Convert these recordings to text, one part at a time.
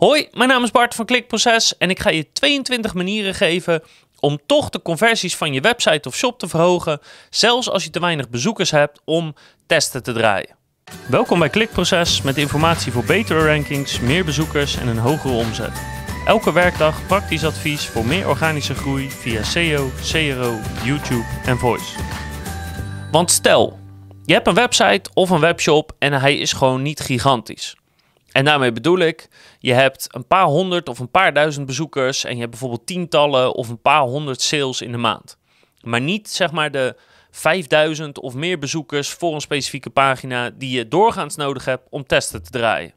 Hoi, mijn naam is Bart van Klikproces en ik ga je 22 manieren geven om toch de conversies van je website of shop te verhogen, zelfs als je te weinig bezoekers hebt om testen te draaien. Welkom bij Klikproces met informatie voor betere rankings, meer bezoekers en een hogere omzet. Elke werkdag praktisch advies voor meer organische groei via SEO, CRO, YouTube en Voice. Want stel, je hebt een website of een webshop en hij is gewoon niet gigantisch. En daarmee bedoel ik, je hebt een paar honderd of een paar duizend bezoekers en je hebt bijvoorbeeld tientallen of een paar honderd sales in de maand. Maar niet zeg maar de 5000 of meer bezoekers voor een specifieke pagina die je doorgaans nodig hebt om testen te draaien.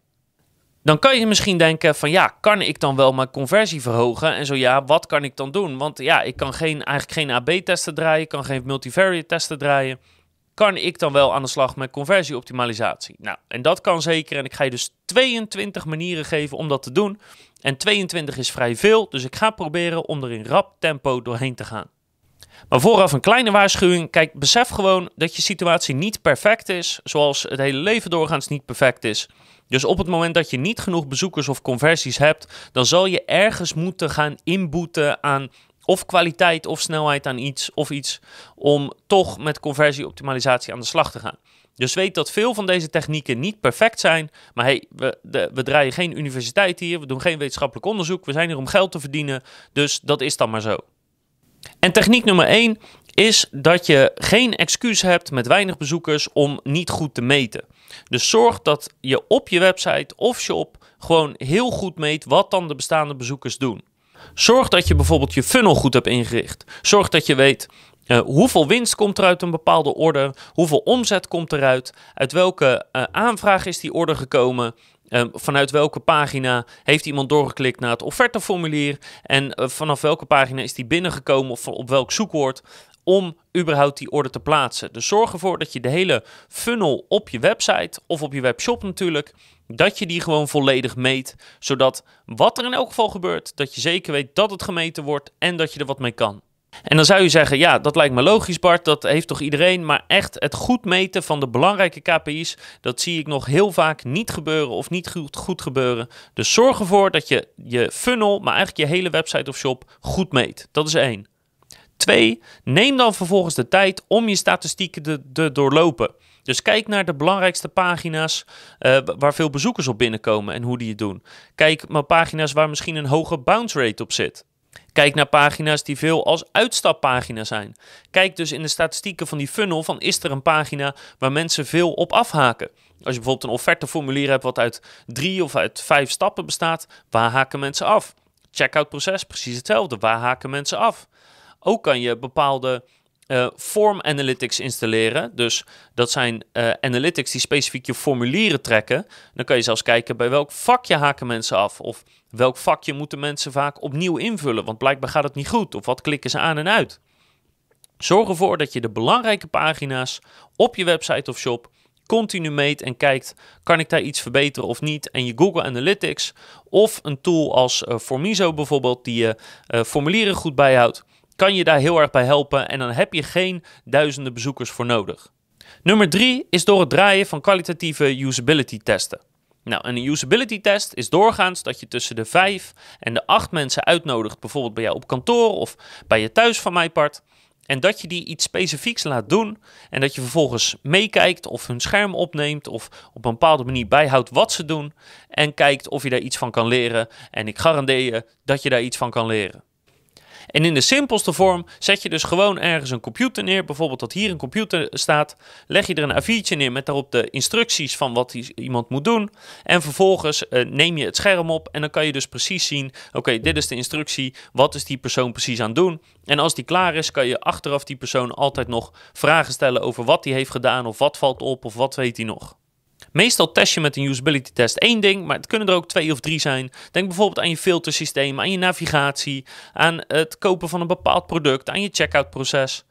Dan kan je misschien denken van ja, kan ik dan wel mijn conversie verhogen? En zo ja, wat kan ik dan doen? Want ja, ik kan geen, eigenlijk geen AB-testen draaien, ik kan geen multivariate testen draaien kan ik dan wel aan de slag met conversieoptimalisatie? Nou, en dat kan zeker. En ik ga je dus 22 manieren geven om dat te doen. En 22 is vrij veel, dus ik ga proberen om er in rap tempo doorheen te gaan. Maar vooraf een kleine waarschuwing. Kijk, besef gewoon dat je situatie niet perfect is, zoals het hele leven doorgaans niet perfect is. Dus op het moment dat je niet genoeg bezoekers of conversies hebt, dan zal je ergens moeten gaan inboeten aan of kwaliteit of snelheid aan iets of iets om toch met conversieoptimalisatie aan de slag te gaan. Dus weet dat veel van deze technieken niet perfect zijn, maar hey, we, de, we draaien geen universiteit hier, we doen geen wetenschappelijk onderzoek, we zijn hier om geld te verdienen, dus dat is dan maar zo. En techniek nummer 1 is dat je geen excuus hebt met weinig bezoekers om niet goed te meten. Dus zorg dat je op je website of shop gewoon heel goed meet wat dan de bestaande bezoekers doen. Zorg dat je bijvoorbeeld je funnel goed hebt ingericht. Zorg dat je weet uh, hoeveel winst komt er uit een bepaalde order, hoeveel omzet komt eruit, uit welke uh, aanvraag is die order gekomen, uh, vanuit welke pagina? Heeft iemand doorgeklikt naar het offerteformulier? En vanaf welke pagina is die binnengekomen of op welk zoekwoord om überhaupt die order te plaatsen. Dus zorg ervoor dat je de hele funnel op je website of op je webshop natuurlijk dat je die gewoon volledig meet, zodat wat er in elk geval gebeurt, dat je zeker weet dat het gemeten wordt en dat je er wat mee kan. En dan zou je zeggen, ja, dat lijkt me logisch Bart, dat heeft toch iedereen, maar echt het goed meten van de belangrijke KPI's, dat zie ik nog heel vaak niet gebeuren of niet goed, goed gebeuren. Dus zorg ervoor dat je je funnel, maar eigenlijk je hele website of shop goed meet. Dat is één. Twee, neem dan vervolgens de tijd om je statistieken te, doorlopen. Dus kijk naar de belangrijkste pagina's uh, waar veel bezoekers op binnenkomen en hoe die het doen. Kijk naar pagina's waar misschien een hoge bounce rate op zit. Kijk naar pagina's die veel als uitstappagina zijn. Kijk dus in de statistieken van die funnel van is er een pagina waar mensen veel op afhaken. Als je bijvoorbeeld een offerteformulier hebt wat uit drie of uit vijf stappen bestaat, waar haken mensen af? Checkout proces, precies hetzelfde. Waar haken mensen af? Ook kan je bepaalde uh, form analytics installeren. Dus dat zijn uh, analytics die specifiek je formulieren trekken. Dan kan je zelfs kijken bij welk vakje haken mensen af. Of welk vakje moeten mensen vaak opnieuw invullen. Want blijkbaar gaat het niet goed. Of wat klikken ze aan en uit. Zorg ervoor dat je de belangrijke pagina's op je website of shop continu meet en kijkt, kan ik daar iets verbeteren of niet? En je Google Analytics of een tool als uh, Formiso bijvoorbeeld, die je formulieren goed bijhoudt, kan je daar heel erg bij helpen en dan heb je geen duizenden bezoekers voor nodig. Nummer drie is door het draaien van kwalitatieve usability testen. Nou, een usability test is doorgaans dat je tussen de vijf en de acht mensen uitnodigt, bijvoorbeeld bij jou op kantoor of bij je thuis van mij part. En dat je die iets specifieks laat doen en dat je vervolgens meekijkt of hun scherm opneemt of op een bepaalde manier bijhoudt wat ze doen en kijkt of je daar iets van kan leren. En ik garandeer je dat je daar iets van kan leren. En in de simpelste vorm zet je dus gewoon ergens een computer neer. Bijvoorbeeld dat hier een computer staat. Leg je er een A4'tje neer met daarop de instructies van wat iemand moet doen. En vervolgens uh, neem je het scherm op en dan kan je dus precies zien... oké, dit is de instructie, wat is die persoon precies aan het doen? En als die klaar is, kan je achteraf die persoon altijd nog vragen stellen over wat hij heeft gedaan... of wat valt op of wat weet hij nog. Meestal test je met een usability test één ding, maar het kunnen er ook twee of drie zijn. Denk bijvoorbeeld aan je filtersysteem, aan je navigatie, aan het kopen van een bepaald product, aan je checkout proces.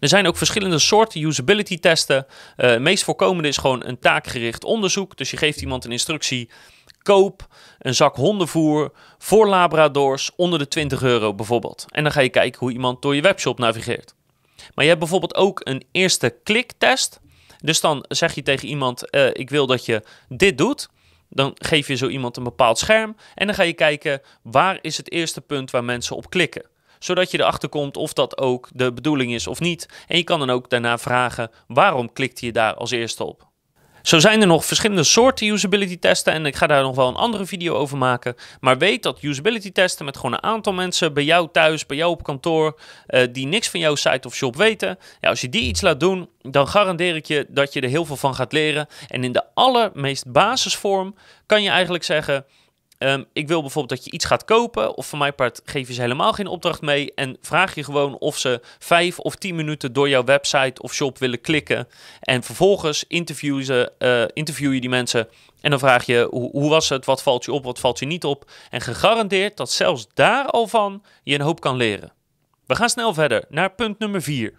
Er zijn ook verschillende soorten usability testen. Uh, het meest voorkomende is gewoon een taakgericht onderzoek. Dus je geeft iemand een instructie. Koop een zak hondenvoer voor Labradors onder de 20 euro bijvoorbeeld. En dan ga je kijken hoe iemand door je webshop navigeert. Maar je hebt bijvoorbeeld ook een eerste kliktest. Dus dan zeg je tegen iemand: uh, Ik wil dat je dit doet. Dan geef je zo iemand een bepaald scherm en dan ga je kijken waar is het eerste punt waar mensen op klikken zodat je erachter komt of dat ook de bedoeling is of niet. En je kan dan ook daarna vragen waarom klikt je daar als eerste op. Zo zijn er nog verschillende soorten usability testen en ik ga daar nog wel een andere video over maken. Maar weet dat usability testen met gewoon een aantal mensen bij jou thuis, bij jou op kantoor, uh, die niks van jouw site of shop weten. Ja, als je die iets laat doen, dan garandeer ik je dat je er heel veel van gaat leren. En in de allermeest basisvorm kan je eigenlijk zeggen, Ehm, ik wil bijvoorbeeld dat je iets gaat kopen, of van mijn part geef je ze helemaal geen opdracht mee en vraag je gewoon of ze vijf of tien minuten door jouw website of shop willen klikken. En vervolgens interview, ze, uh, interview je die mensen en dan vraag je hoe, hoe, was het, wat valt je op, wat valt je niet op. En gegarandeerd dat zelfs daar al van je een hoop kan leren. We gaan snel verder naar punt nummer vier.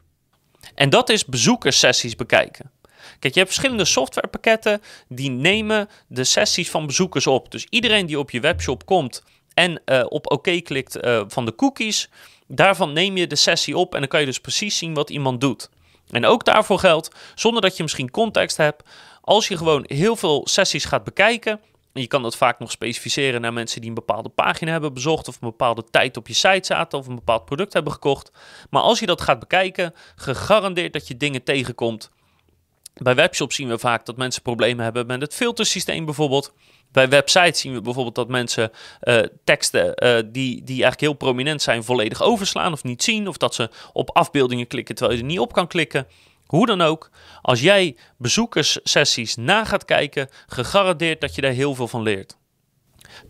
En dat is bezoekerssessies bekijken. Kijk, je hebt verschillende softwarepakketten die nemen de sessies van bezoekers op. Dus iedereen die op je webshop komt en uh, op oké klikt uh, van de cookies, daarvan neem je de sessie op en dan kan je dus precies zien wat iemand doet. En ook daarvoor geldt, zonder dat je misschien context hebt, als je gewoon heel veel sessies gaat bekijken, en je kan dat vaak nog specificeren naar mensen die een bepaalde pagina hebben bezocht of een bepaalde tijd op je site zaten of een bepaald product hebben gekocht. Maar als je dat gaat bekijken, gegarandeerd dat je dingen tegenkomt bij webshops zien we vaak dat mensen problemen hebben met het filtersysteem bijvoorbeeld. Bij websites zien we bijvoorbeeld dat mensen uh, teksten uh, die, die eigenlijk heel prominent zijn volledig overslaan of niet zien. Of dat ze op afbeeldingen klikken terwijl je er niet op kan klikken. Hoe dan ook, als jij bezoekerssessies na gaat kijken, gegarandeerd dat je daar heel veel van leert.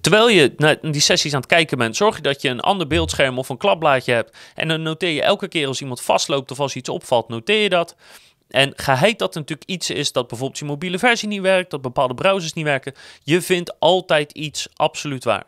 Terwijl je naar die sessies aan het kijken bent, zorg je dat je een ander beeldscherm of een klapblaadje hebt. En dan noteer je elke keer als iemand vastloopt of als iets opvalt, noteer je dat. En geheid dat natuurlijk iets is dat bijvoorbeeld je mobiele versie niet werkt, dat bepaalde browsers niet werken, je vindt altijd iets absoluut waar.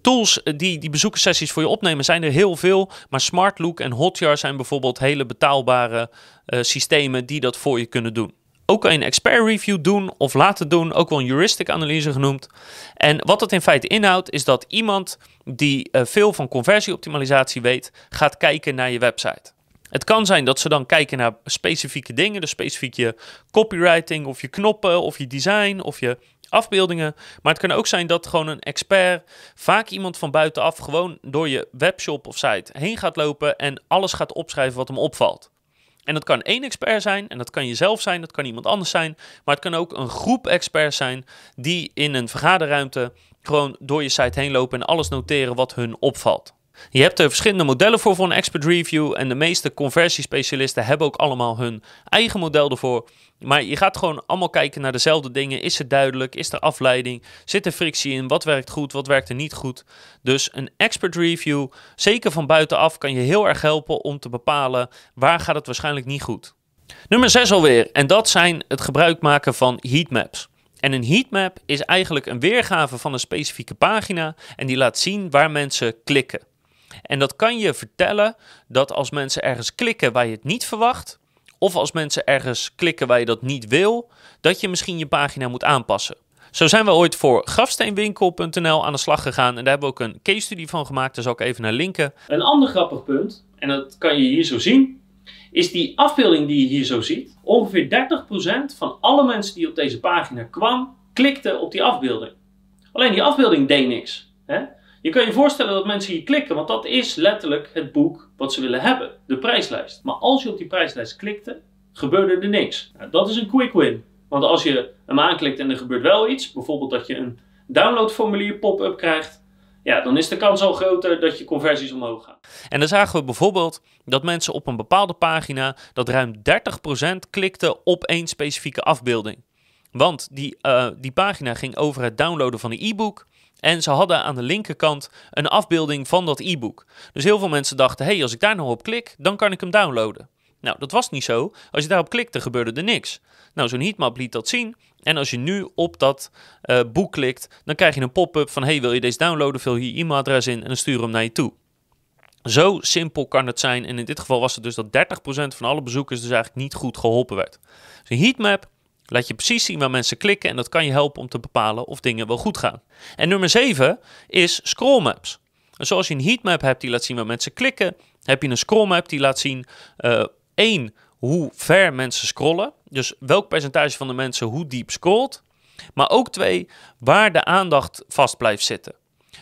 Tools eh, die die bezoekerssessies voor je opnemen zijn er heel veel, maar SmartLook en Hotjar zijn bijvoorbeeld hele betaalbare uh, systemen die dat voor je kunnen doen. Ook kan je een expert review doen of laten doen, ook wel een heuristic analyse genoemd. En wat dat in feite inhoudt, is dat iemand die uh, veel van conversieoptimalisatie weet, gaat kijken naar je website. Het kan zijn dat ze dan kijken naar specifieke dingen, dus specifiek je copywriting of je knoppen of je design of je afbeeldingen. Maar het kan ook zijn dat gewoon een expert, vaak iemand van buitenaf, gewoon door je webshop of site heen gaat lopen en alles gaat opschrijven wat hem opvalt. En dat kan één expert zijn, en dat kan jezelf zijn, dat kan iemand anders zijn. Maar het kan ook een groep experts zijn die in een vergaderruimte gewoon door je site heen lopen en alles noteren wat hun opvalt. Je hebt er verschillende modellen voor voor een expert review. En de meeste conversiespecialisten hebben ook allemaal hun eigen model ervoor. Maar je gaat gewoon allemaal kijken naar dezelfde dingen. Is het duidelijk? Is er afleiding? Zit er frictie in? Wat werkt goed? Wat werkt er niet goed? Dus een expert review, zeker van buitenaf, kan je heel erg helpen om te bepalen waar gaat het waarschijnlijk niet goed. Nummer 6 alweer. En dat zijn het gebruik maken van heatmaps. En een heatmap is eigenlijk een weergave van een specifieke pagina en die laat zien waar mensen klikken. En dat kan je vertellen dat als mensen ergens klikken waar je het niet verwacht, of als mensen ergens klikken waar je dat niet wil, dat je misschien je pagina moet aanpassen. Zo zijn we ooit voor grafsteenwinkel.nl aan de slag gegaan en daar hebben we ook een case study van gemaakt. Daar zal ik even naar linken. Een ander grappig punt, en dat kan je hier zo zien, is die afbeelding die je hier zo ziet. Ongeveer 30% van alle mensen die op deze pagina kwamen, klikten op die afbeelding. Alleen die afbeelding deed niks. Hè? Je kan je voorstellen dat mensen hier klikken, want dat is letterlijk het boek wat ze willen hebben, de prijslijst. Maar als je op die prijslijst klikte, gebeurde er niks. Nou, dat is een quick win. Want als je hem aanklikt en er gebeurt wel iets, bijvoorbeeld dat je een downloadformulier pop-up krijgt, ja, dan is de kans al groter dat je conversies omhoog gaan. En dan zagen we bijvoorbeeld dat mensen op een bepaalde pagina dat ruim 30% klikten op één specifieke afbeelding. Want die, uh, die pagina ging over het downloaden van een e-book. En ze hadden aan de linkerkant een afbeelding van dat e-book. Dus heel veel mensen dachten: hey, als ik daar nou op klik, dan kan ik hem downloaden. Nou, dat was niet zo. Als je daarop klikte, gebeurde er niks. Nou, zo'n heatmap liet dat zien. En als je nu op dat uh, boek klikt, dan krijg je een pop-up van: hey, wil je deze downloaden? Vul je e-mailadres in en dan stuur hem naar je toe. Zo simpel kan het zijn. En in dit geval was het dus dat 30% van alle bezoekers dus eigenlijk niet goed geholpen werd. Dus een heatmap Laat je precies zien waar mensen klikken en dat kan je helpen om te bepalen of dingen wel goed gaan. En nummer 7 is scrollmaps. En zoals je een heatmap hebt die laat zien waar mensen klikken, heb je een scrollmap die laat zien uh, één, hoe ver mensen scrollen. Dus welk percentage van de mensen hoe diep scrolt. Maar ook twee, waar de aandacht vast blijft zitten.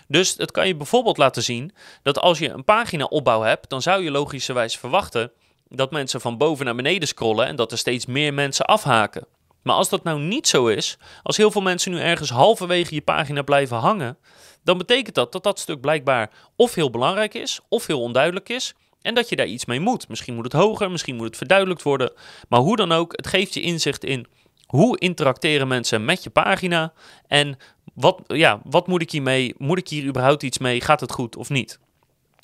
Dus het kan je bijvoorbeeld laten zien dat als je een pagina opbouw hebt, dan zou je logischerwijs verwachten dat mensen van boven naar beneden scrollen en dat er steeds meer mensen afhaken. Maar als dat nou niet zo is, als heel veel mensen nu ergens halverwege je pagina blijven hangen, dan betekent dat dat dat stuk blijkbaar of heel belangrijk is, of heel onduidelijk is, en dat je daar iets mee moet. Misschien moet het hoger, misschien moet het verduidelijkt worden, maar hoe dan ook, het geeft je inzicht in hoe interacteren mensen met je pagina en wat, ja, wat moet ik hiermee? Moet ik hier überhaupt iets mee? Gaat het goed of niet?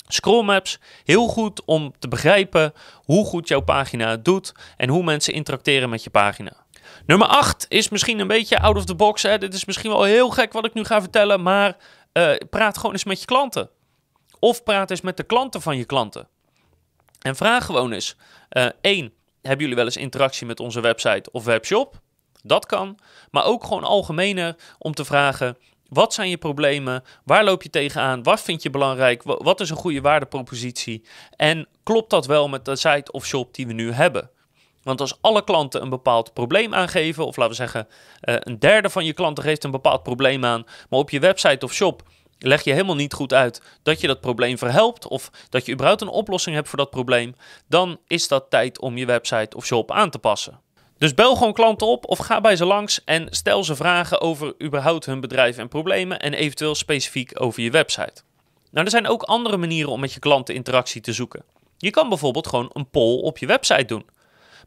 Scrollmaps, heel goed om te begrijpen hoe goed jouw pagina het doet en hoe mensen interacteren met je pagina. Nummer 8 is misschien een beetje out of the box. Hè? Dit is misschien wel heel gek wat ik nu ga vertellen, maar uh, praat gewoon eens met je klanten. Of praat eens met de klanten van je klanten. En vraag gewoon eens: uh, hebben jullie wel eens interactie met onze website of webshop? Dat kan. Maar ook gewoon algemener om te vragen: wat zijn je problemen? Waar loop je tegenaan? Wat vind je belangrijk? Wat is een goede waardepropositie? En klopt dat wel met de site of shop die we nu hebben? Want als alle klanten een bepaald probleem aangeven, of laten we zeggen, eh, een derde van je klanten geeft een bepaald probleem aan, maar op je website of shop leg je helemaal niet goed uit dat je dat probleem verhelpt, of dat je überhaupt een oplossing hebt voor dat probleem, dan is dat tijd om je website of shop aan te passen. Dus bel gewoon klanten op of ga bij ze langs en stel ze vragen over überhaupt hun bedrijf en problemen en eventueel specifiek over je website. Nou, er zijn ook andere manieren om met je klanten interactie te zoeken. Je kan bijvoorbeeld gewoon een poll op je website doen.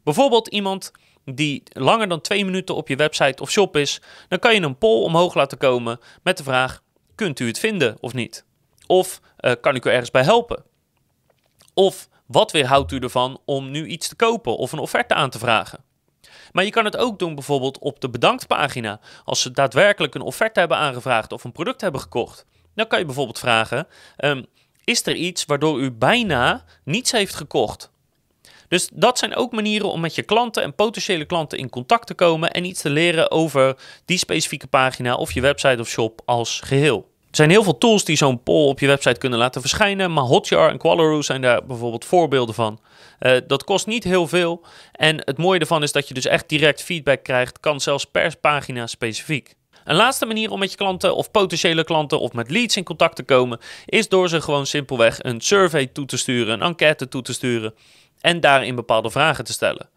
Bijvoorbeeld iemand die langer dan twee minuten op je website of shop is, dan kan je een poll omhoog laten komen met de vraag: kunt u het vinden of niet? Of uh, kan ik u ergens bij helpen? Of wat weerhoudt u ervan om nu iets te kopen of een offerte aan te vragen? Maar je kan het ook doen bijvoorbeeld op de bedanktpagina. Als ze daadwerkelijk een offerte hebben aangevraagd of een product hebben gekocht. Dan kan je bijvoorbeeld vragen: um, is er iets waardoor u bijna niets heeft gekocht? Dus dat zijn ook manieren om met je klanten en potentiële klanten in contact te komen en iets te leren over die specifieke pagina of je website of shop als geheel. Er zijn heel veel tools die zo'n poll op je website kunnen laten verschijnen, maar Hotjar en Qualaroo zijn daar bijvoorbeeld voorbeelden van. Uh, dat kost niet heel veel en het mooie ervan is dat je dus echt direct feedback krijgt, kan zelfs per pagina specifiek. Een laatste manier om met je klanten of potentiële klanten of met leads in contact te komen, is door ze gewoon simpelweg een survey toe te sturen, een enquête toe te sturen en daarin bepaalde vragen te stellen.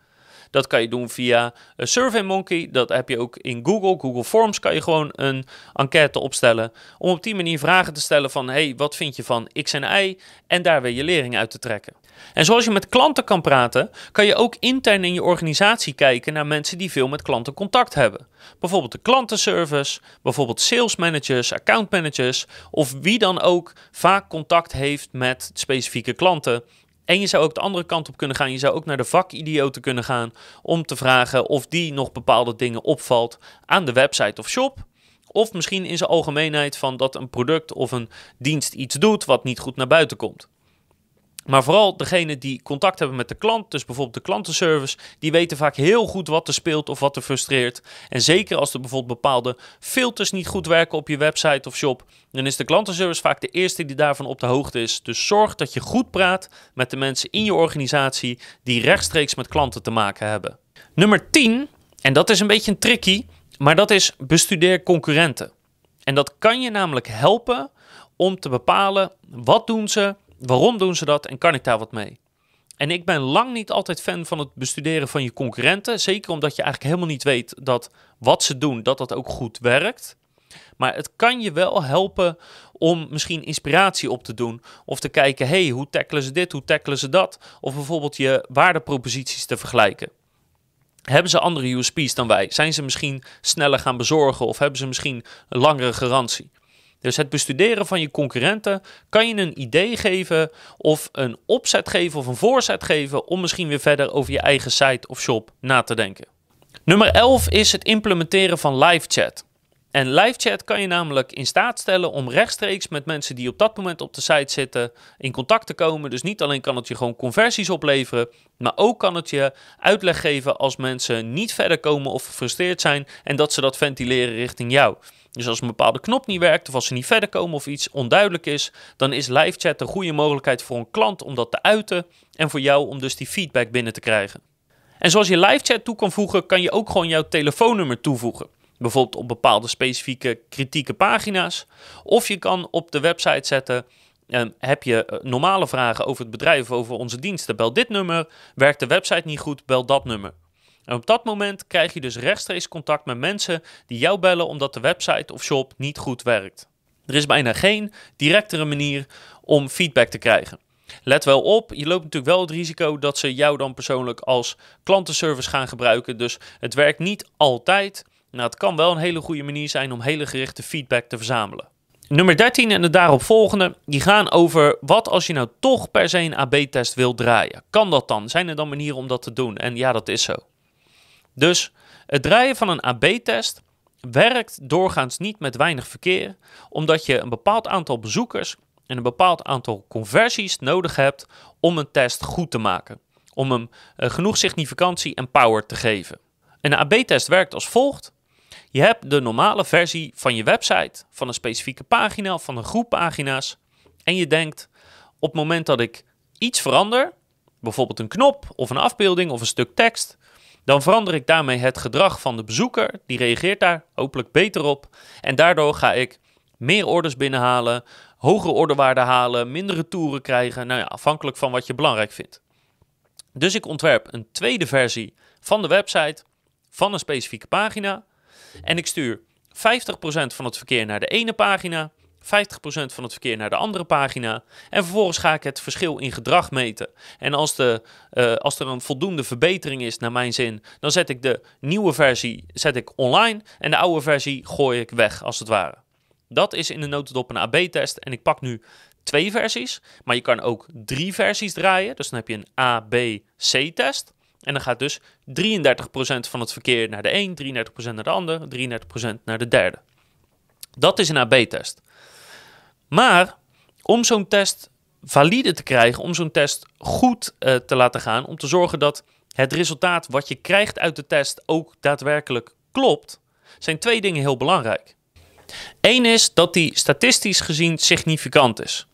Dat kan je doen via SurveyMonkey. Dat heb je ook in Google. Google Forms kan je gewoon een enquête opstellen. Om op die manier vragen te stellen van... hey, wat vind je van X en Y? En daar weer je lering uit te trekken. En zoals je met klanten kan praten, kan je ook intern in je organisatie kijken naar mensen die veel met klanten contact hebben. Bijvoorbeeld de klantenservice, bijvoorbeeld sales managers, account managers of wie dan ook vaak contact heeft met specifieke klanten en je zou ook de andere kant op kunnen gaan. Je zou ook naar de vakidioten kunnen gaan om te vragen of die nog bepaalde dingen opvalt aan de website of shop. Of misschien in zijn algemeenheid van dat een product of een dienst iets doet wat niet goed naar buiten komt. Maar vooral degene die contact hebben met de klant, dus bijvoorbeeld de klantenservice, die weten vaak heel goed wat er speelt of wat er frustreert. En zeker als er bijvoorbeeld bepaalde filters niet goed werken op je website of shop, dan is de klantenservice vaak de eerste die daarvan op de hoogte is. Dus zorg dat je goed praat met de mensen in je organisatie die rechtstreeks met klanten te maken hebben. Nummer 10, en dat is een beetje een tricky, maar dat is bestudeer concurrenten. En dat kan je namelijk helpen om te bepalen wat doen ze Waarom doen ze dat en kan ik daar wat mee? En ik ben lang niet altijd fan van het bestuderen van je concurrenten. Zeker omdat je eigenlijk helemaal niet weet dat wat ze doen, dat dat ook goed werkt. Maar het kan je wel helpen om misschien inspiratie op te doen. Of te kijken, hey, hoe tackelen ze dit, hoe tackelen ze dat? Of bijvoorbeeld je waardeproposities te vergelijken. Hebben ze andere USP's dan wij? Zijn ze misschien sneller gaan bezorgen? Of hebben ze misschien een langere garantie? Dus het bestuderen van je concurrenten kan je een idee geven of een opzet geven of een voorzet geven om misschien weer verder over je eigen site of shop na te denken. Nummer 11 is het implementeren van live chat. En live chat kan je namelijk in staat stellen om rechtstreeks met mensen die op dat moment op de site zitten in contact te komen. Dus niet alleen kan het je gewoon conversies opleveren, maar ook kan het je uitleg geven als mensen niet verder komen of gefrustreerd zijn en dat ze dat ventileren richting jou. Dus als een bepaalde knop niet werkt of als ze niet verder komen of iets onduidelijk is, dan is live chat een goede mogelijkheid voor een klant om dat te uiten en voor jou om dus die feedback binnen te krijgen. En zoals je live chat toe kan voegen, kan je ook gewoon jouw telefoonnummer toevoegen. bijvoorbeeld op bepaalde specifieke kritieke pagina's. Of je kan op de website zetten, ehm, heb je eh, normale vragen over het bedrijf, over onze diensten, bel dit nummer. Werkt de website niet goed, bel dat nummer. En op dat moment krijg je dus rechtstreeks contact met mensen die jou bellen omdat de website of shop niet goed werkt. Er is bijna geen directere manier om feedback te krijgen. Let wel op, je loopt natuurlijk wel het risico dat ze jou dan persoonlijk als klantenservice gaan gebruiken. Dus het werkt niet altijd. Nou, het kan wel een hele goede manier zijn om hele gerichte feedback te verzamelen. Nummer 13 en de daaropvolgende, die gaan over wat als je nou toch per se een AB-test wil draaien. Kan dat dan? Zijn er dan manieren om dat te doen? En ja, dat is zo. Dus het draaien van een AB-test werkt doorgaans niet met weinig verkeer, omdat je een bepaald aantal bezoekers en een bepaald aantal conversies nodig hebt om een test goed te maken. Om hem uh, genoeg significantie en power te geven. Een AB-test werkt als volgt. Je hebt de normale versie van je website, van een specifieke pagina of van een groep pagina's. En je denkt, op het moment dat ik iets verander, bijvoorbeeld een knop of een afbeelding of een stuk tekst, dan verander ik daarmee het gedrag van de bezoeker. Die reageert daar hopelijk beter op. En daardoor ga ik meer orders binnenhalen, hogere orderwaarden halen, mindere toeren krijgen. Nou ja, afhankelijk van wat je belangrijk vindt. Dus ik ontwerp een tweede versie van de website van een specifieke pagina. En ik stuur 50% van het verkeer naar de ene pagina 50% van het verkeer naar de andere pagina. En vervolgens ga ik het verschil in gedrag meten. En als, de, uh, als er een voldoende verbetering is, naar mijn zin, dan zet ik de nieuwe versie zet ik online en de oude versie gooi ik weg, als het ware. Dat is in de notendop een AB-test. En ik pak nu twee versies, maar je kan ook drie versies draaien. Dus dan heb je een A-B-C-test. En dan gaat dus 33% van het verkeer naar de een, 33% naar de ander, 33% naar de derde. Dat is een AB-test. Maar om zo'n test valide te krijgen, om zo'n test goed uh, te laten gaan, om te zorgen dat het resultaat wat je krijgt uit de test ook daadwerkelijk klopt, zijn twee dingen heel belangrijk. Eén is dat die statistisch gezien significant is.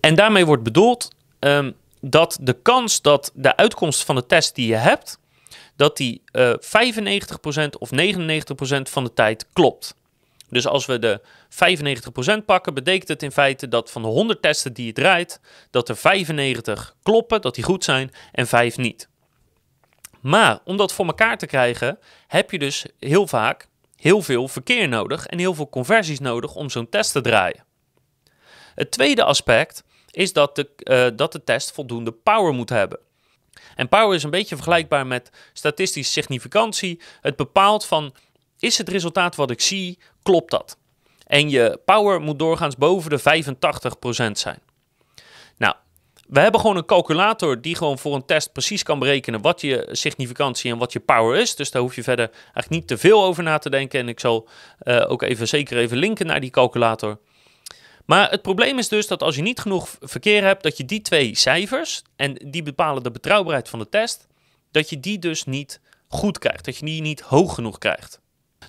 En daarmee wordt bedoeld um, dat de kans dat de uitkomst van de test die je hebt, dat die uh, eh, 95% of 99% van de tijd klopt. Dus als we de 95% pakken, betekent het in feite dat van de 100 testen die je draait, dat er 95 kloppen, dat die goed zijn, en 5 niet. Maar om dat voor elkaar te krijgen, heb je dus heel vaak heel veel verkeer nodig en heel veel conversies nodig om zo'n test te draaien. Het tweede aspect is dat de, uh, dat de test voldoende power moet hebben. En power is een beetje vergelijkbaar met statistische significantie. Het bepaalt van is het resultaat wat ik zie, klopt dat? En je power moet doorgaans boven de 85% zijn. Nou, we hebben gewoon een calculator die gewoon voor een test precies kan berekenen wat je significantie en wat je power is. Dus daar hoef je verder eigenlijk niet te veel over na te denken. En ik zal uh, ook even zeker even linken naar die calculator. Maar het probleem is dus dat als je niet genoeg verkeer hebt, dat je die twee cijfers, en die bepalen de betrouwbaarheid van de test, dat je die dus niet goed krijgt. Dat je die niet hoog genoeg krijgt.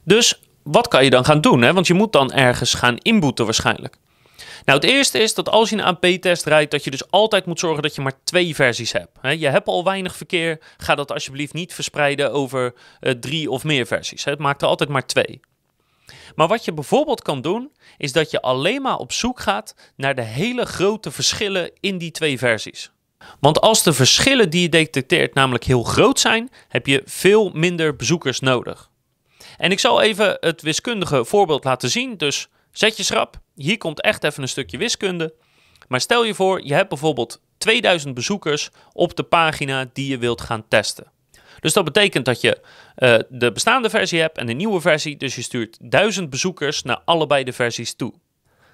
Dus wat kan je dan gaan doen? Hè? Want je moet dan ergens gaan inboeten waarschijnlijk. Nou, het eerste is dat als je een AP-test rijdt, dat je dus altijd moet zorgen dat je maar twee versies hebt. Je hebt al weinig verkeer, ga dat alsjeblieft niet verspreiden over uh, drie of meer versies. Het maakt er altijd maar twee. Maar wat je bijvoorbeeld kan doen, is dat je alleen maar op zoek gaat naar de hele grote verschillen in die twee versies. Want als de verschillen die je detecteert namelijk heel groot zijn, heb je veel minder bezoekers nodig. En ik zal even het wiskundige voorbeeld laten zien. Dus zet je schrap. Hier komt echt even een stukje wiskunde. Maar stel je voor, je hebt bijvoorbeeld 2000 bezoekers op de pagina die je wilt gaan testen. Dus dat betekent dat je uh, de bestaande versie hebt en de nieuwe versie. Dus je stuurt 1000 bezoekers naar allebei de versies toe.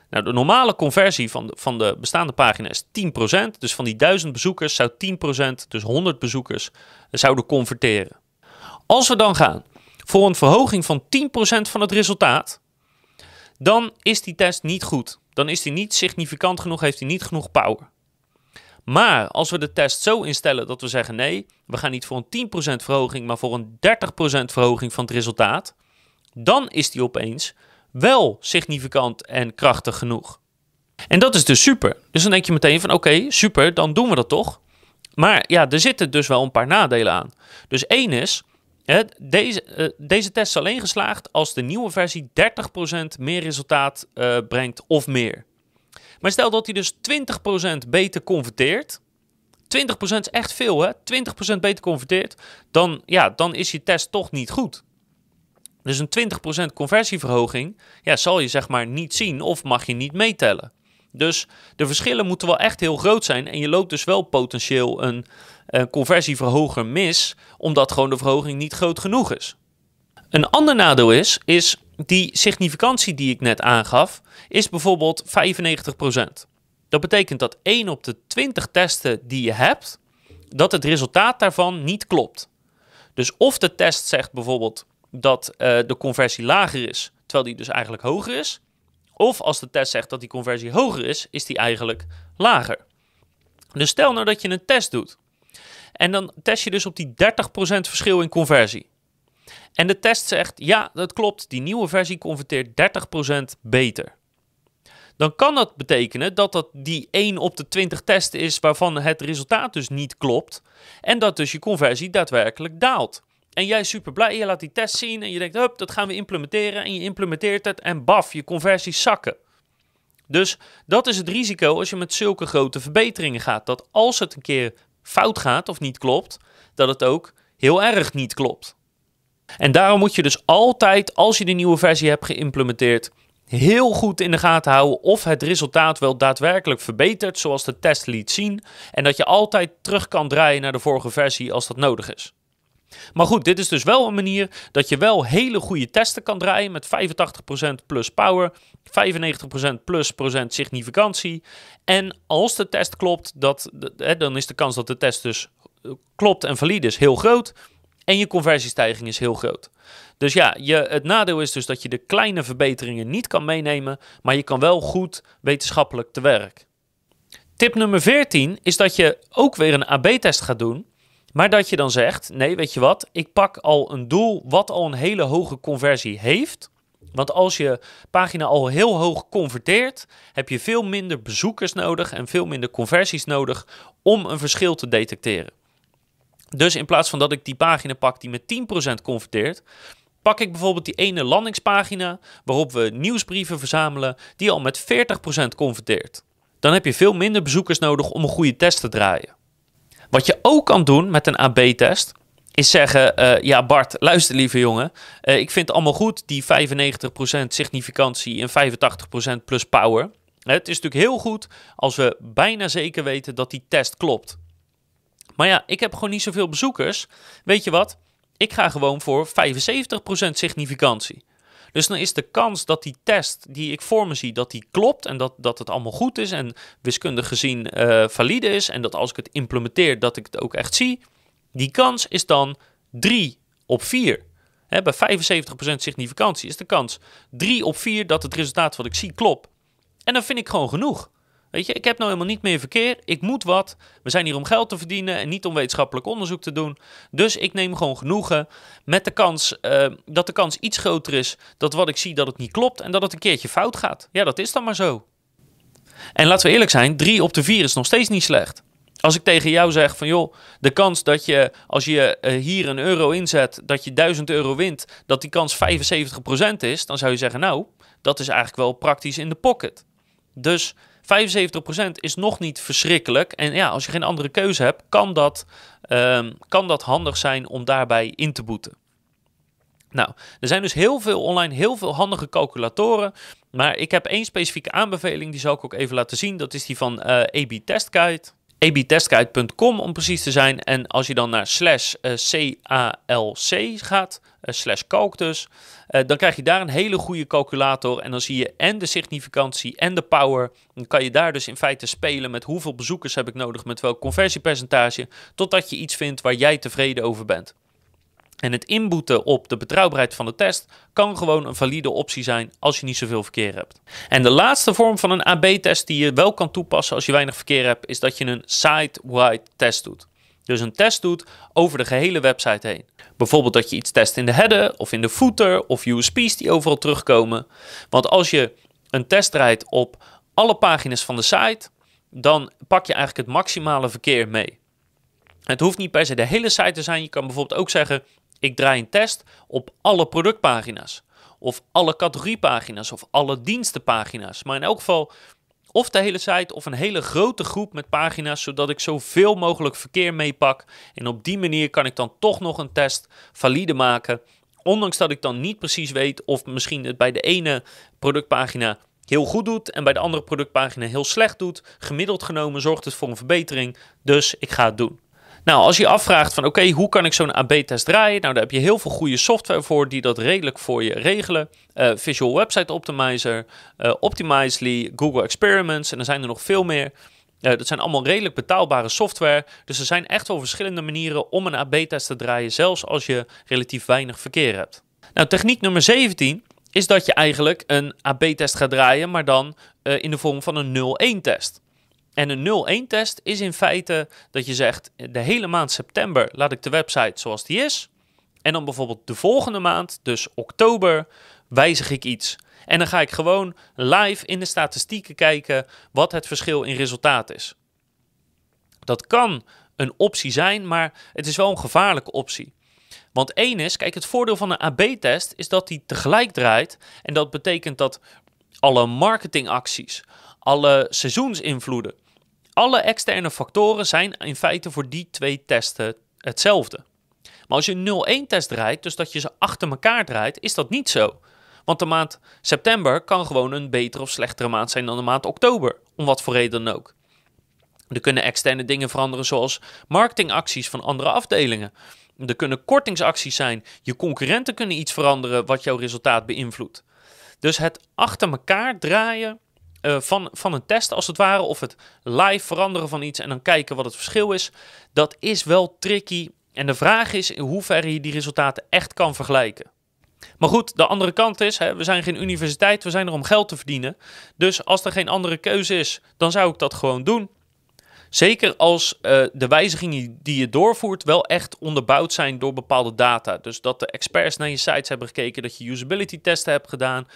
Nou, de normale conversie van de, van de bestaande pagina is 10%. Dus van die 1000 bezoekers zou 10%, dus 100 bezoekers, zouden converteren. Als we dan gaan voor een verhoging van 10% van het resultaat, dan is die test niet goed. Dan is die niet significant genoeg, heeft hij niet genoeg power. Maar als we de test zo instellen dat we zeggen nee, we gaan niet voor een 10% verhoging, maar voor een 30% verhoging van het resultaat, dan is die opeens wel significant en krachtig genoeg. En dat is dus super. Dus dan denk je meteen van oké, super, dan doen we dat toch. Maar ja, er zitten dus wel een paar nadelen aan. Dus één is, Deze, uh, deze test is alleen geslaagd als de nieuwe versie 30% meer resultaat uh, brengt of meer. Maar stel dat hij dus 20% beter converteert. 20% is echt veel, hè? 20% beter converteert. Dan, ja, dan is je test toch niet goed. Dus een 20% conversieverhoging ja, zal je zeg maar niet zien of mag je niet meetellen. Dus de verschillen moeten wel echt heel groot zijn. En je loopt dus wel potentieel een, een conversieverhoger mis, omdat gewoon de verhoging niet groot genoeg is. Een ander nadeel is, is die significantie die ik net aangaf, is bijvoorbeeld 95%. Dat betekent dat 1 op de 20 testen die je hebt, dat het resultaat daarvan niet klopt. Dus of de test zegt bijvoorbeeld dat uh, de conversie lager is, terwijl die dus eigenlijk hoger is. Of als de test zegt dat die conversie hoger is, is die eigenlijk lager. Dus stel nou dat je een test doet. En dan test je dus op die 30% verschil in conversie. En de test zegt, ja, dat klopt, die nieuwe versie converteert 30% beter. Dan kan dat betekenen dat dat die 1 op de 20 testen is waarvan het resultaat dus niet klopt. En dat dus je conversie daadwerkelijk daalt. En jij is super blij, je laat die test zien en je denkt, hup, dat gaan we implementeren. En je implementeert het en baf, je conversies zakken. Dus dat is het risico als je met zulke grote verbeteringen gaat. Dat als het een keer fout gaat of niet klopt, dat het ook heel erg niet klopt. En daarom moet je dus altijd, als je de nieuwe versie hebt geïmplementeerd, heel goed in de gaten houden of het resultaat wel daadwerkelijk verbetert zoals de test liet zien. En dat je altijd terug kan draaien naar de vorige versie als dat nodig is. Maar goed, dit is dus wel een manier dat je wel hele goede testen kan draaien met 85% plus power, 95% plus procent significantie. En als de test klopt, dat, dan is de kans dat de test dus eh, klopt en valide is heel groot. En je conversiestijging is heel groot. Dus ja, je, het nadeel is dus dat je de kleine verbeteringen niet kan meenemen, maar je kan wel goed wetenschappelijk te werk. Tip nummer 14 is dat je ook weer een AB-test gaat doen. Maar dat je dan zegt: nee, weet je wat, ik pak al een doel wat al een hele hoge conversie heeft. Want als je pagina al heel hoog converteert, heb je veel minder bezoekers nodig en veel minder conversies nodig om een verschil te detecteren. Dus in plaats van dat ik die pagina pak die met 10% converteert, pak ik bijvoorbeeld die ene landingspagina waarop we nieuwsbrieven verzamelen die al met 40% converteert. Dan heb je veel minder bezoekers nodig om een goede test te draaien. Wat je ook kan doen met een AB-test, is zeggen: uh, Ja, Bart, luister lieve jongen. Uh, ik vind het allemaal goed, die 95% significantie en 85% plus power. Het is natuurlijk heel goed als we bijna zeker weten dat die test klopt. Maar ja, ik heb gewoon niet zoveel bezoekers. Weet je wat? Ik ga gewoon voor 75% significantie. Dus dan is de kans dat die test die ik voor me zie, dat die klopt en dat, dat het allemaal goed is en wiskundig gezien uh, valide is en dat als ik het implementeer, dat ik het ook echt zie, die kans is dan 3 op 4. He, bij 75% significantie is de kans 3 op 4 dat het resultaat wat ik zie klopt. En dan vind ik gewoon genoeg. Weet je, ik heb nou helemaal niet meer verkeer. Ik moet wat. We zijn hier om geld te verdienen en niet om wetenschappelijk onderzoek te doen. Dus ik neem gewoon genoegen met de kans uh, dat de kans iets groter is dat wat ik zie dat het niet klopt en dat het een keertje fout gaat. Ja, dat is dan maar zo. En laten we eerlijk zijn, 3 op de 4 is nog steeds niet slecht. Als ik tegen jou zeg van joh, de kans dat je als je uh, hier een euro inzet, dat je 1000 euro wint, dat die kans 75% is, dan zou je zeggen nou, dat is eigenlijk wel praktisch in de pocket. Dus 75% is nog niet verschrikkelijk. En ja, als je geen andere keuze hebt, kan dat, um, kan dat handig zijn om daarbij in te boeten. Nou, er zijn dus heel veel online, heel veel handige calculatoren. Maar ik heb één specifieke aanbeveling, die zal ik ook even laten zien. Dat is die van uh, eh, AB Test om precies te zijn. En als je dan naar slash CALC gaat, uh, slash calc dus, uh, dan krijg je daar een hele goede calculator. En dan zie je en de significantie en de power. Dan kan je daar dus in feite spelen met hoeveel bezoekers heb ik nodig, met welk conversiepercentage, totdat je iets vindt waar jij tevreden over bent. En het inboeten op de betrouwbaarheid van de test kan gewoon een valide optie zijn als je niet zoveel verkeer hebt. En de laatste vorm van een AB-test die je wel kan toepassen als je weinig verkeer hebt, is dat je een site-wide test doet. Dus een test doet over de gehele website heen. Bijvoorbeeld dat je iets test in de header of in de footer of USP's die overal terugkomen. Want als je een test draait op alle pagina's van de site, dan pak je eigenlijk het maximale verkeer mee. Het hoeft niet per se de hele site te zijn. Je kan bijvoorbeeld ook zeggen: Ik draai een test op alle productpagina's. Of alle categoriepagina's of alle dienstenpagina's. Maar in elk geval of de hele site of een hele grote groep met pagina's, zodat ik zoveel mogelijk verkeer meepak. En op die manier kan ik dan toch nog een test valide maken. Ondanks dat ik dan niet precies weet of misschien het bij de ene productpagina heel goed doet en bij de andere productpagina heel slecht doet. Gemiddeld genomen zorgt het voor een verbetering, dus ik ga het doen. Nou, als je afvraagt van oké, hoe kan ik zo'n AB-test draaien? Nou, daar heb je heel veel goede software voor die dat redelijk voor je regelen. Uh, Visual Website Optimizer, uh, Optimizely, Google Experiments en er zijn er nog veel meer. Uh, dat zijn allemaal redelijk betaalbare software. Dus er zijn echt wel verschillende manieren om een AB-test te draaien, zelfs als je relatief weinig verkeer hebt. Nou, techniek nummer 17 is dat je eigenlijk een AB-test gaat draaien, maar dan in de vorm van een 0-1-test. En een 0-1 test is in feite dat je zegt, de hele maand september laat ik de website zoals die is. En dan bijvoorbeeld de volgende maand, dus oktober, wijzig ik iets. En dan ga ik gewoon live in de statistieken kijken wat het verschil in resultaat is. Dat kan een optie zijn, maar het is wel een gevaarlijke optie. Want één is, kijk, het voordeel van een AB-test is dat die tegelijk draait. En dat betekent dat alle marketingacties, alle seizoensinvloeden, alle externe factoren zijn in feite voor die twee testen hetzelfde. Maar als je een 0-1 test draait, dus dat je ze achter elkaar draait, is dat niet zo. Want de maand september kan gewoon een betere of slechtere maand zijn dan de maand oktober, om wat voor reden dan ook. Er kunnen externe dingen veranderen, zoals marketingacties van andere afdelingen. Er kunnen kortingsacties zijn. Je concurrenten kunnen iets veranderen wat jouw resultaat beïnvloedt. Dus het achter elkaar draaien uh, van, van een test als het ware, of het live veranderen van iets en dan kijken wat het verschil is, dat is wel tricky. En de vraag is in hoeverre je die resultaten echt kan vergelijken. Maar goed, de andere kant is, hè, we zijn geen universiteit, we zijn er om geld te verdienen. Dus als er geen andere keuze is, dan zou ik dat gewoon doen. Zeker als uh, de wijzigingen die je doorvoert wel echt onderbouwd zijn door bepaalde data. Dus dat de experts naar je sites hebben gekeken, dat je usability testen hebt gedaan,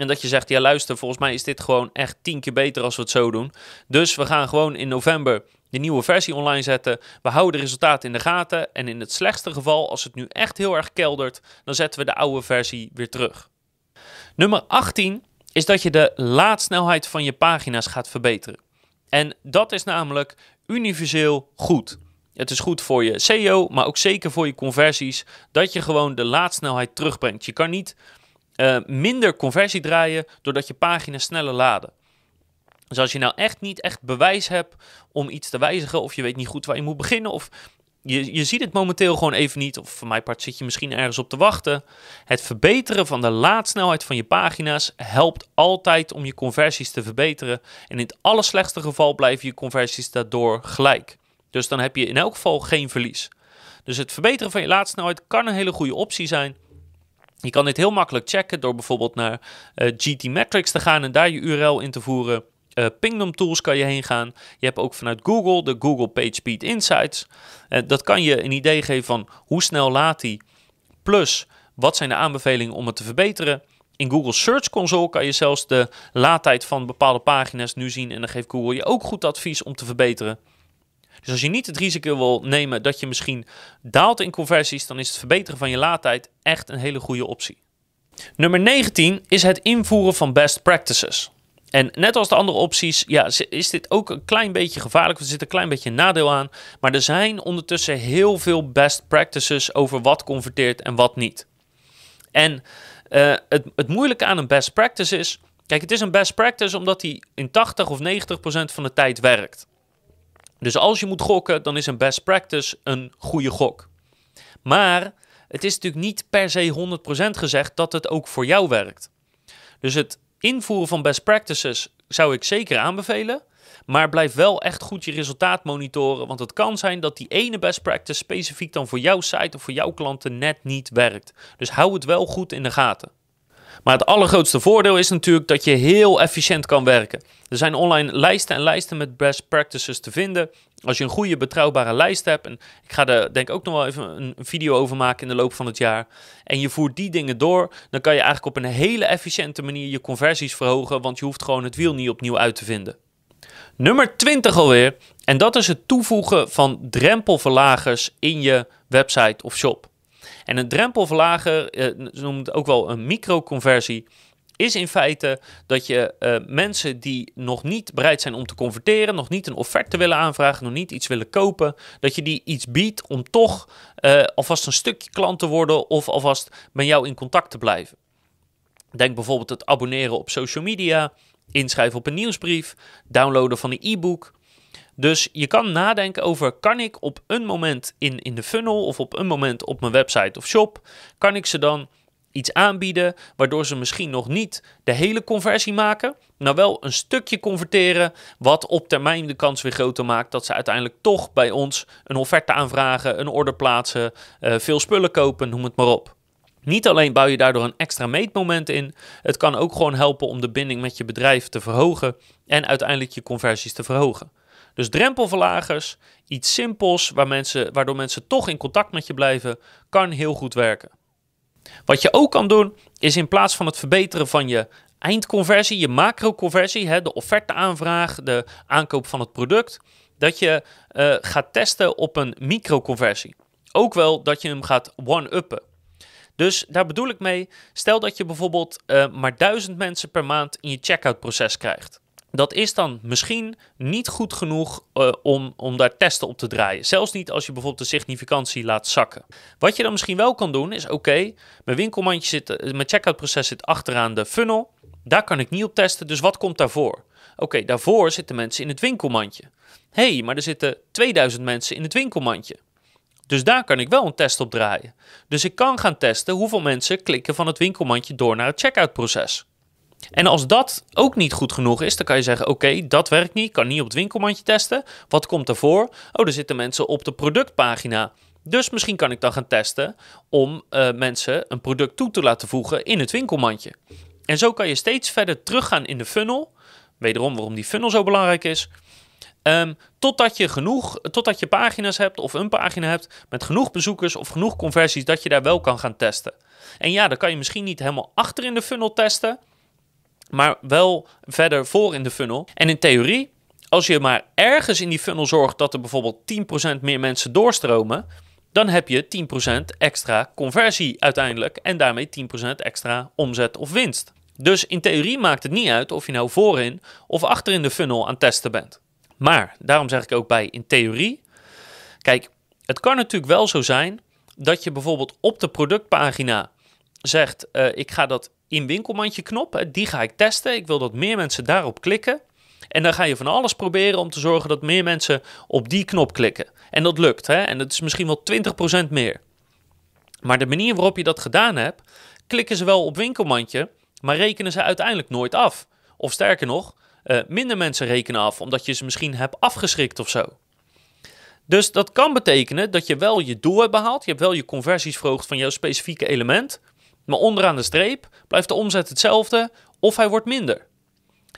en dat je zegt, ja luister, volgens mij is dit gewoon echt tien keer beter als we het zo doen. Dus we gaan gewoon in november de nieuwe versie online zetten. We houden de resultaten in de gaten. En in het slechtste geval, als het nu echt heel erg keldert, dan zetten we de oude versie weer terug. Nummer 18 is dat je de laadsnelheid van je pagina's gaat verbeteren. En dat is namelijk universeel goed. Het is goed voor je SEO, maar ook zeker voor je conversies, dat je gewoon de laadsnelheid terugbrengt. Je kan niet uh, minder conversie draaien doordat je pagina's sneller laden. Dus als je nou echt niet echt bewijs hebt om iets te wijzigen, of je weet niet goed waar je moet beginnen, of je, je ziet het momenteel gewoon even niet, of voor mijn part zit je misschien ergens op te wachten. Het verbeteren van de laadsnelheid van je pagina's helpt altijd om je conversies te verbeteren. En in het allerslechtste geval blijven je conversies daardoor gelijk. Dus dan heb je in elk geval geen verlies. Dus het verbeteren van je laadsnelheid kan een hele goede optie zijn. Je kan dit heel makkelijk checken door bijvoorbeeld naar uh, eh, GT Metrics te gaan en daar je URL in te voeren. Uh, Pingdom Tools kan je heen gaan. Je hebt ook vanuit Google de Google PageSpeed Insights. Uh, dat kan je een idee geven van hoe snel laat hij. Plus, wat zijn de aanbevelingen om het te verbeteren. In Google Search Console kan je zelfs de laadtijd van bepaalde pagina's nu zien. En dan geeft Google je ook goed advies om te verbeteren. Dus als je niet het risico wil nemen dat je misschien daalt in conversies, dan is het verbeteren van je laadtijd echt een hele goede optie. Nummer 19 is het invoeren van best practices. En net als de andere opties, ja, is dit ook een klein beetje gevaarlijk. Er zit een klein beetje nadeel aan. Maar er zijn ondertussen heel veel best practices over wat converteert en wat niet. En uh, het, het moeilijke aan een best practice is. Kijk, het is een best practice omdat die in 80 of 90 procent van de tijd werkt. Dus als je moet gokken, dan is een best practice een goede gok. Maar het is natuurlijk niet per se 100% gezegd dat het ook voor jou werkt. Dus het invoeren van best practices zou ik zeker aanbevelen. Maar blijf wel echt goed je resultaat monitoren. Want het kan zijn dat die ene best practice specifiek dan voor jouw site of voor jouw klanten net niet werkt. Dus hou het wel goed in de gaten. Maar het allergrootste voordeel is natuurlijk dat je heel efficiënt kan werken. Er zijn online lijsten en lijsten met best practices te vinden. Als je een goede, betrouwbare lijst hebt, en ik ga er denk ik ook nog wel even een video over maken in de loop van het jaar, en je voert die dingen door, dan kan je eigenlijk op een hele efficiënte manier je conversies verhogen, want je hoeft gewoon het wiel niet opnieuw uit te vinden. Nummer 20 alweer, en dat is het toevoegen van drempelverlagers in je website of shop. En een drempelverlager, uh, ze noemen het ook wel een microconversie, is in feite dat je uh, mensen die nog niet bereid zijn om te converteren, nog niet een offerte willen aanvragen, nog niet iets willen kopen, dat je die iets biedt om toch uh, alvast een stukje klant te worden of alvast met jou in contact te blijven. Denk bijvoorbeeld het abonneren op social media, inschrijven op een nieuwsbrief, downloaden van een e-book. Dus je kan nadenken over, kan ik op een moment in, in de funnel of op een moment op mijn website of shop, kan ik ze dan iets aanbieden waardoor ze misschien nog niet de hele conversie maken, maar wel een stukje converteren, wat op termijn de kans weer groter maakt dat ze uiteindelijk toch bij ons een offerte aanvragen, een order plaatsen, uh, veel spullen kopen, noem het maar op. Niet alleen bouw je daardoor een extra meetmoment in, het kan ook gewoon helpen om de binding met je bedrijf te verhogen en uiteindelijk je conversies te verhogen. Dus drempelverlagers, iets simpels waar mensen, waardoor mensen toch in contact met je blijven, kan heel goed werken. Wat je ook kan doen, is in plaats van het verbeteren van je eindconversie, je macroconversie, de offerteaanvraag, de aankoop van het product, dat je uh, gaat testen op een microconversie. Ook wel dat je hem gaat one-uppen. Dus daar bedoel ik mee, stel dat je bijvoorbeeld uh, maar duizend mensen per maand in je checkout proces krijgt. Dat is dan misschien niet goed genoeg uh, om, om daar testen op te draaien. Zelfs niet als je bijvoorbeeld de significantie laat zakken. Wat je dan misschien wel kan doen is: oké, mijn winkelmandje zit, eh, mijn checkout proces zit achteraan de funnel. Daar kan ik niet op testen, dus wat komt daarvoor? Oké, daarvoor zitten mensen in het winkelmandje. Hé, hey, maar er zitten 2000 mensen in het winkelmandje. Dus daar kan ik wel een test op draaien. Dus ik kan gaan testen hoeveel mensen klikken van het winkelmandje door naar het checkout proces. En als dat ook niet goed genoeg is, dan kan je zeggen: Oké, dat werkt niet, kan niet op het winkelmandje testen. Wat komt ervoor? Oh, er zitten mensen op de productpagina. Dus misschien kan ik dan gaan testen om uh, mensen een product toe te laten voegen in het winkelmandje. En zo kan je steeds verder teruggaan in de funnel. Wederom waarom die funnel zo belangrijk is. Um, totdat je genoeg, totdat je pagina's hebt of een pagina hebt met genoeg bezoekers of genoeg conversies dat je daar wel kan gaan testen. En ja, dan kan je misschien niet helemaal achter in de funnel testen maar wel verder voor in de funnel. En in theorie, als je maar ergens in die funnel zorgt dat er bijvoorbeeld 10% meer mensen doorstromen, dan heb je 10% extra conversie uiteindelijk en daarmee 10% extra omzet of winst. Dus in theorie maakt het niet uit of je nou voorin of achter in de funnel aan het testen bent. Maar daarom zeg ik ook bij in theorie. Kijk, het kan natuurlijk wel zo zijn dat je bijvoorbeeld op de productpagina zegt: uh, ik ga dat in winkelmandje knop, die ga ik testen. Ik wil dat meer mensen daarop klikken. En dan ga je van alles proberen om te zorgen dat meer mensen op die knop klikken. En dat lukt, hè? en dat is misschien wel 20% meer. Maar de manier waarop je dat gedaan hebt, klikken ze wel op winkelmandje, maar rekenen ze uiteindelijk nooit af. Of sterker nog, uh, minder mensen rekenen af, omdat je ze misschien hebt afgeschrikt of zo. Dus dat kan betekenen dat je wel je doel hebt behaald, je hebt wel je conversies verhoogd van jouw specifieke element, maar onderaan de streep blijft de omzet hetzelfde of hij wordt minder.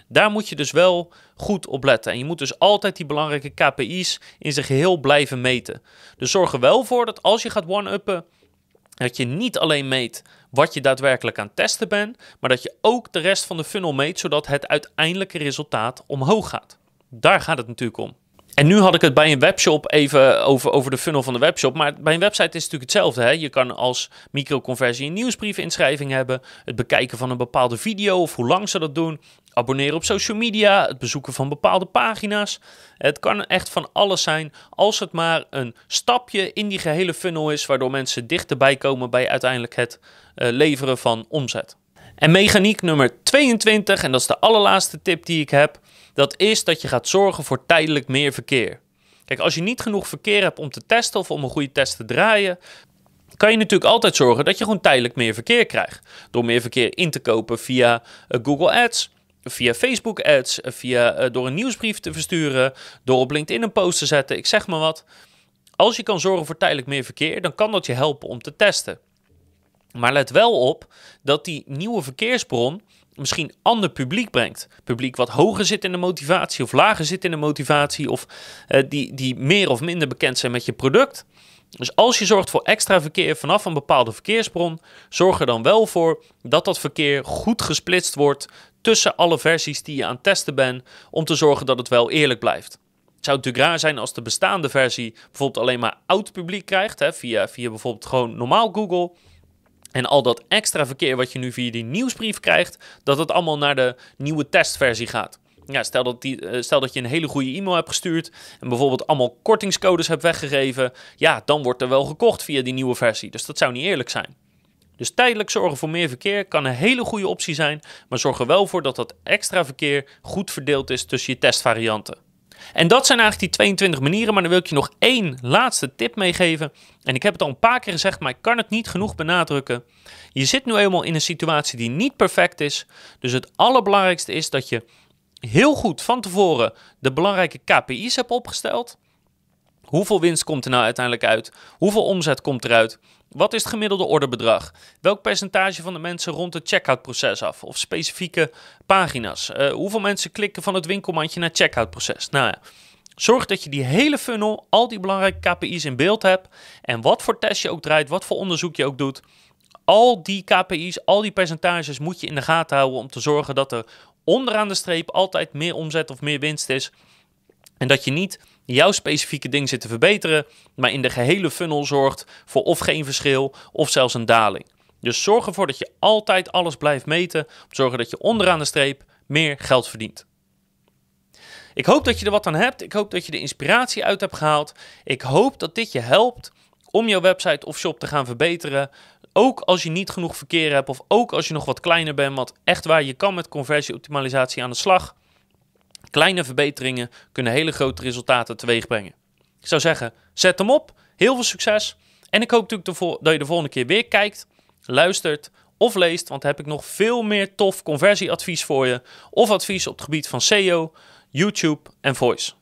Daar moet je dus wel goed op letten. En je moet dus altijd die belangrijke KPI's in zijn geheel blijven meten. Dus zorg er wel voor dat als je gaat one-uppen, dat je niet alleen meet wat je daadwerkelijk aan het testen bent, maar dat je ook de rest van de funnel meet, zodat het uiteindelijke resultaat omhoog gaat. Daar gaat het natuurlijk om. En nu had ik het bij een webshop even over, over de funnel van de webshop. Maar bij een website is het natuurlijk hetzelfde. Hè? Je kan als microconversie een nieuwsbriefinschrijving hebben. Het bekijken van een bepaalde video of hoe lang ze dat doen. Abonneren op social media. Het bezoeken van bepaalde pagina's. Het kan echt van alles zijn. Als het maar een stapje in die gehele funnel is. Waardoor mensen dichterbij komen bij uiteindelijk het uh, leveren van omzet. En mechaniek nummer 22, en dat is de allerlaatste tip die ik heb dat is dat je gaat zorgen voor tijdelijk meer verkeer. Kijk, als je niet genoeg verkeer hebt om te testen of om een goede test te draaien, kan je natuurlijk altijd zorgen dat je gewoon tijdelijk meer verkeer krijgt. Door meer verkeer in te kopen via uh, Google Ads, via Facebook Ads, uh, via, uh, door een nieuwsbrief te versturen, door op LinkedIn een post te zetten, ik zeg maar wat. Als je kan zorgen voor tijdelijk meer verkeer, dan kan dat je helpen om te testen. Maar let wel op dat die nieuwe verkeersbron misschien ander publiek brengt. Publiek wat hoger zit in de motivatie of lager zit in de motivatie of uh, die, die meer of minder bekend zijn met je product. Dus als je zorgt voor extra verkeer vanaf een bepaalde verkeersbron, zorg er dan wel voor dat dat verkeer goed gesplitst wordt tussen alle versies die je aan het testen bent, om te zorgen dat het wel eerlijk blijft. Het zou natuurlijk raar zijn als de bestaande versie bijvoorbeeld alleen maar oud publiek krijgt, hè, via, via bijvoorbeeld gewoon normaal Google. En al dat extra verkeer wat je nu via die nieuwsbrief krijgt, dat het allemaal naar de nieuwe testversie gaat. Ja, stel, dat die, eh, stel dat je een hele goede e-mail hebt gestuurd en bijvoorbeeld allemaal kortingscodes hebt weggegeven, ja, dan wordt er wel gekocht via die nieuwe versie. Dus dat zou niet eerlijk zijn. Dus tijdelijk zorgen voor meer verkeer kan een hele goede optie zijn, maar zorg er wel voor dat dat extra verkeer goed verdeeld is tussen je testvarianten. En dat zijn eigenlijk die 22 manieren, maar dan wil ik je nog één laatste tip meegeven. En ik heb het al een paar keer gezegd, maar ik kan het niet genoeg benadrukken. Je zit nu eenmaal in een situatie die niet perfect is, dus het allerbelangrijkste is dat je heel goed van tevoren de belangrijke KPI's hebt opgesteld. Hoeveel winst komt er nou uiteindelijk uit? Hoeveel omzet komt eruit? Wat is het gemiddelde orderbedrag? Welk percentage van de mensen rond het checkout-proces af? Of specifieke pagina's? Uh, hoeveel mensen klikken van het winkelmandje naar het checkout-proces? Nou ja, zorg dat je die hele funnel, al die belangrijke KPI's in beeld hebt. En wat voor test je ook draait, wat voor onderzoek je ook doet. Al die KPI's, al die percentages moet je in de gaten houden om te zorgen dat er onderaan de streep altijd meer omzet of meer winst is. En dat je niet jouw specifieke ding zit te verbeteren, maar in de gehele funnel zorgt voor of geen verschil of zelfs een daling. Dus zorg ervoor dat je altijd alles blijft meten, zorgen dat je onderaan de streep meer geld verdient. Ik hoop dat je er wat aan hebt. Ik hoop dat je de inspiratie uit hebt gehaald. Ik hoop dat dit je helpt om jouw website of shop te gaan verbeteren. Ook als je niet genoeg verkeer hebt of ook als je nog wat kleiner bent, want echt waar je kan met conversieoptimalisatie aan de slag. Kleine verbeteringen kunnen hele grote resultaten teweeg brengen. Ik zou zeggen, zet hem op. Heel veel succes. En ik hoop natuurlijk dat je de volgende keer weer kijkt, luistert of leest, want heb ik nog veel meer tof conversieadvies voor je of advies op het gebied van SEO, YouTube en Voice.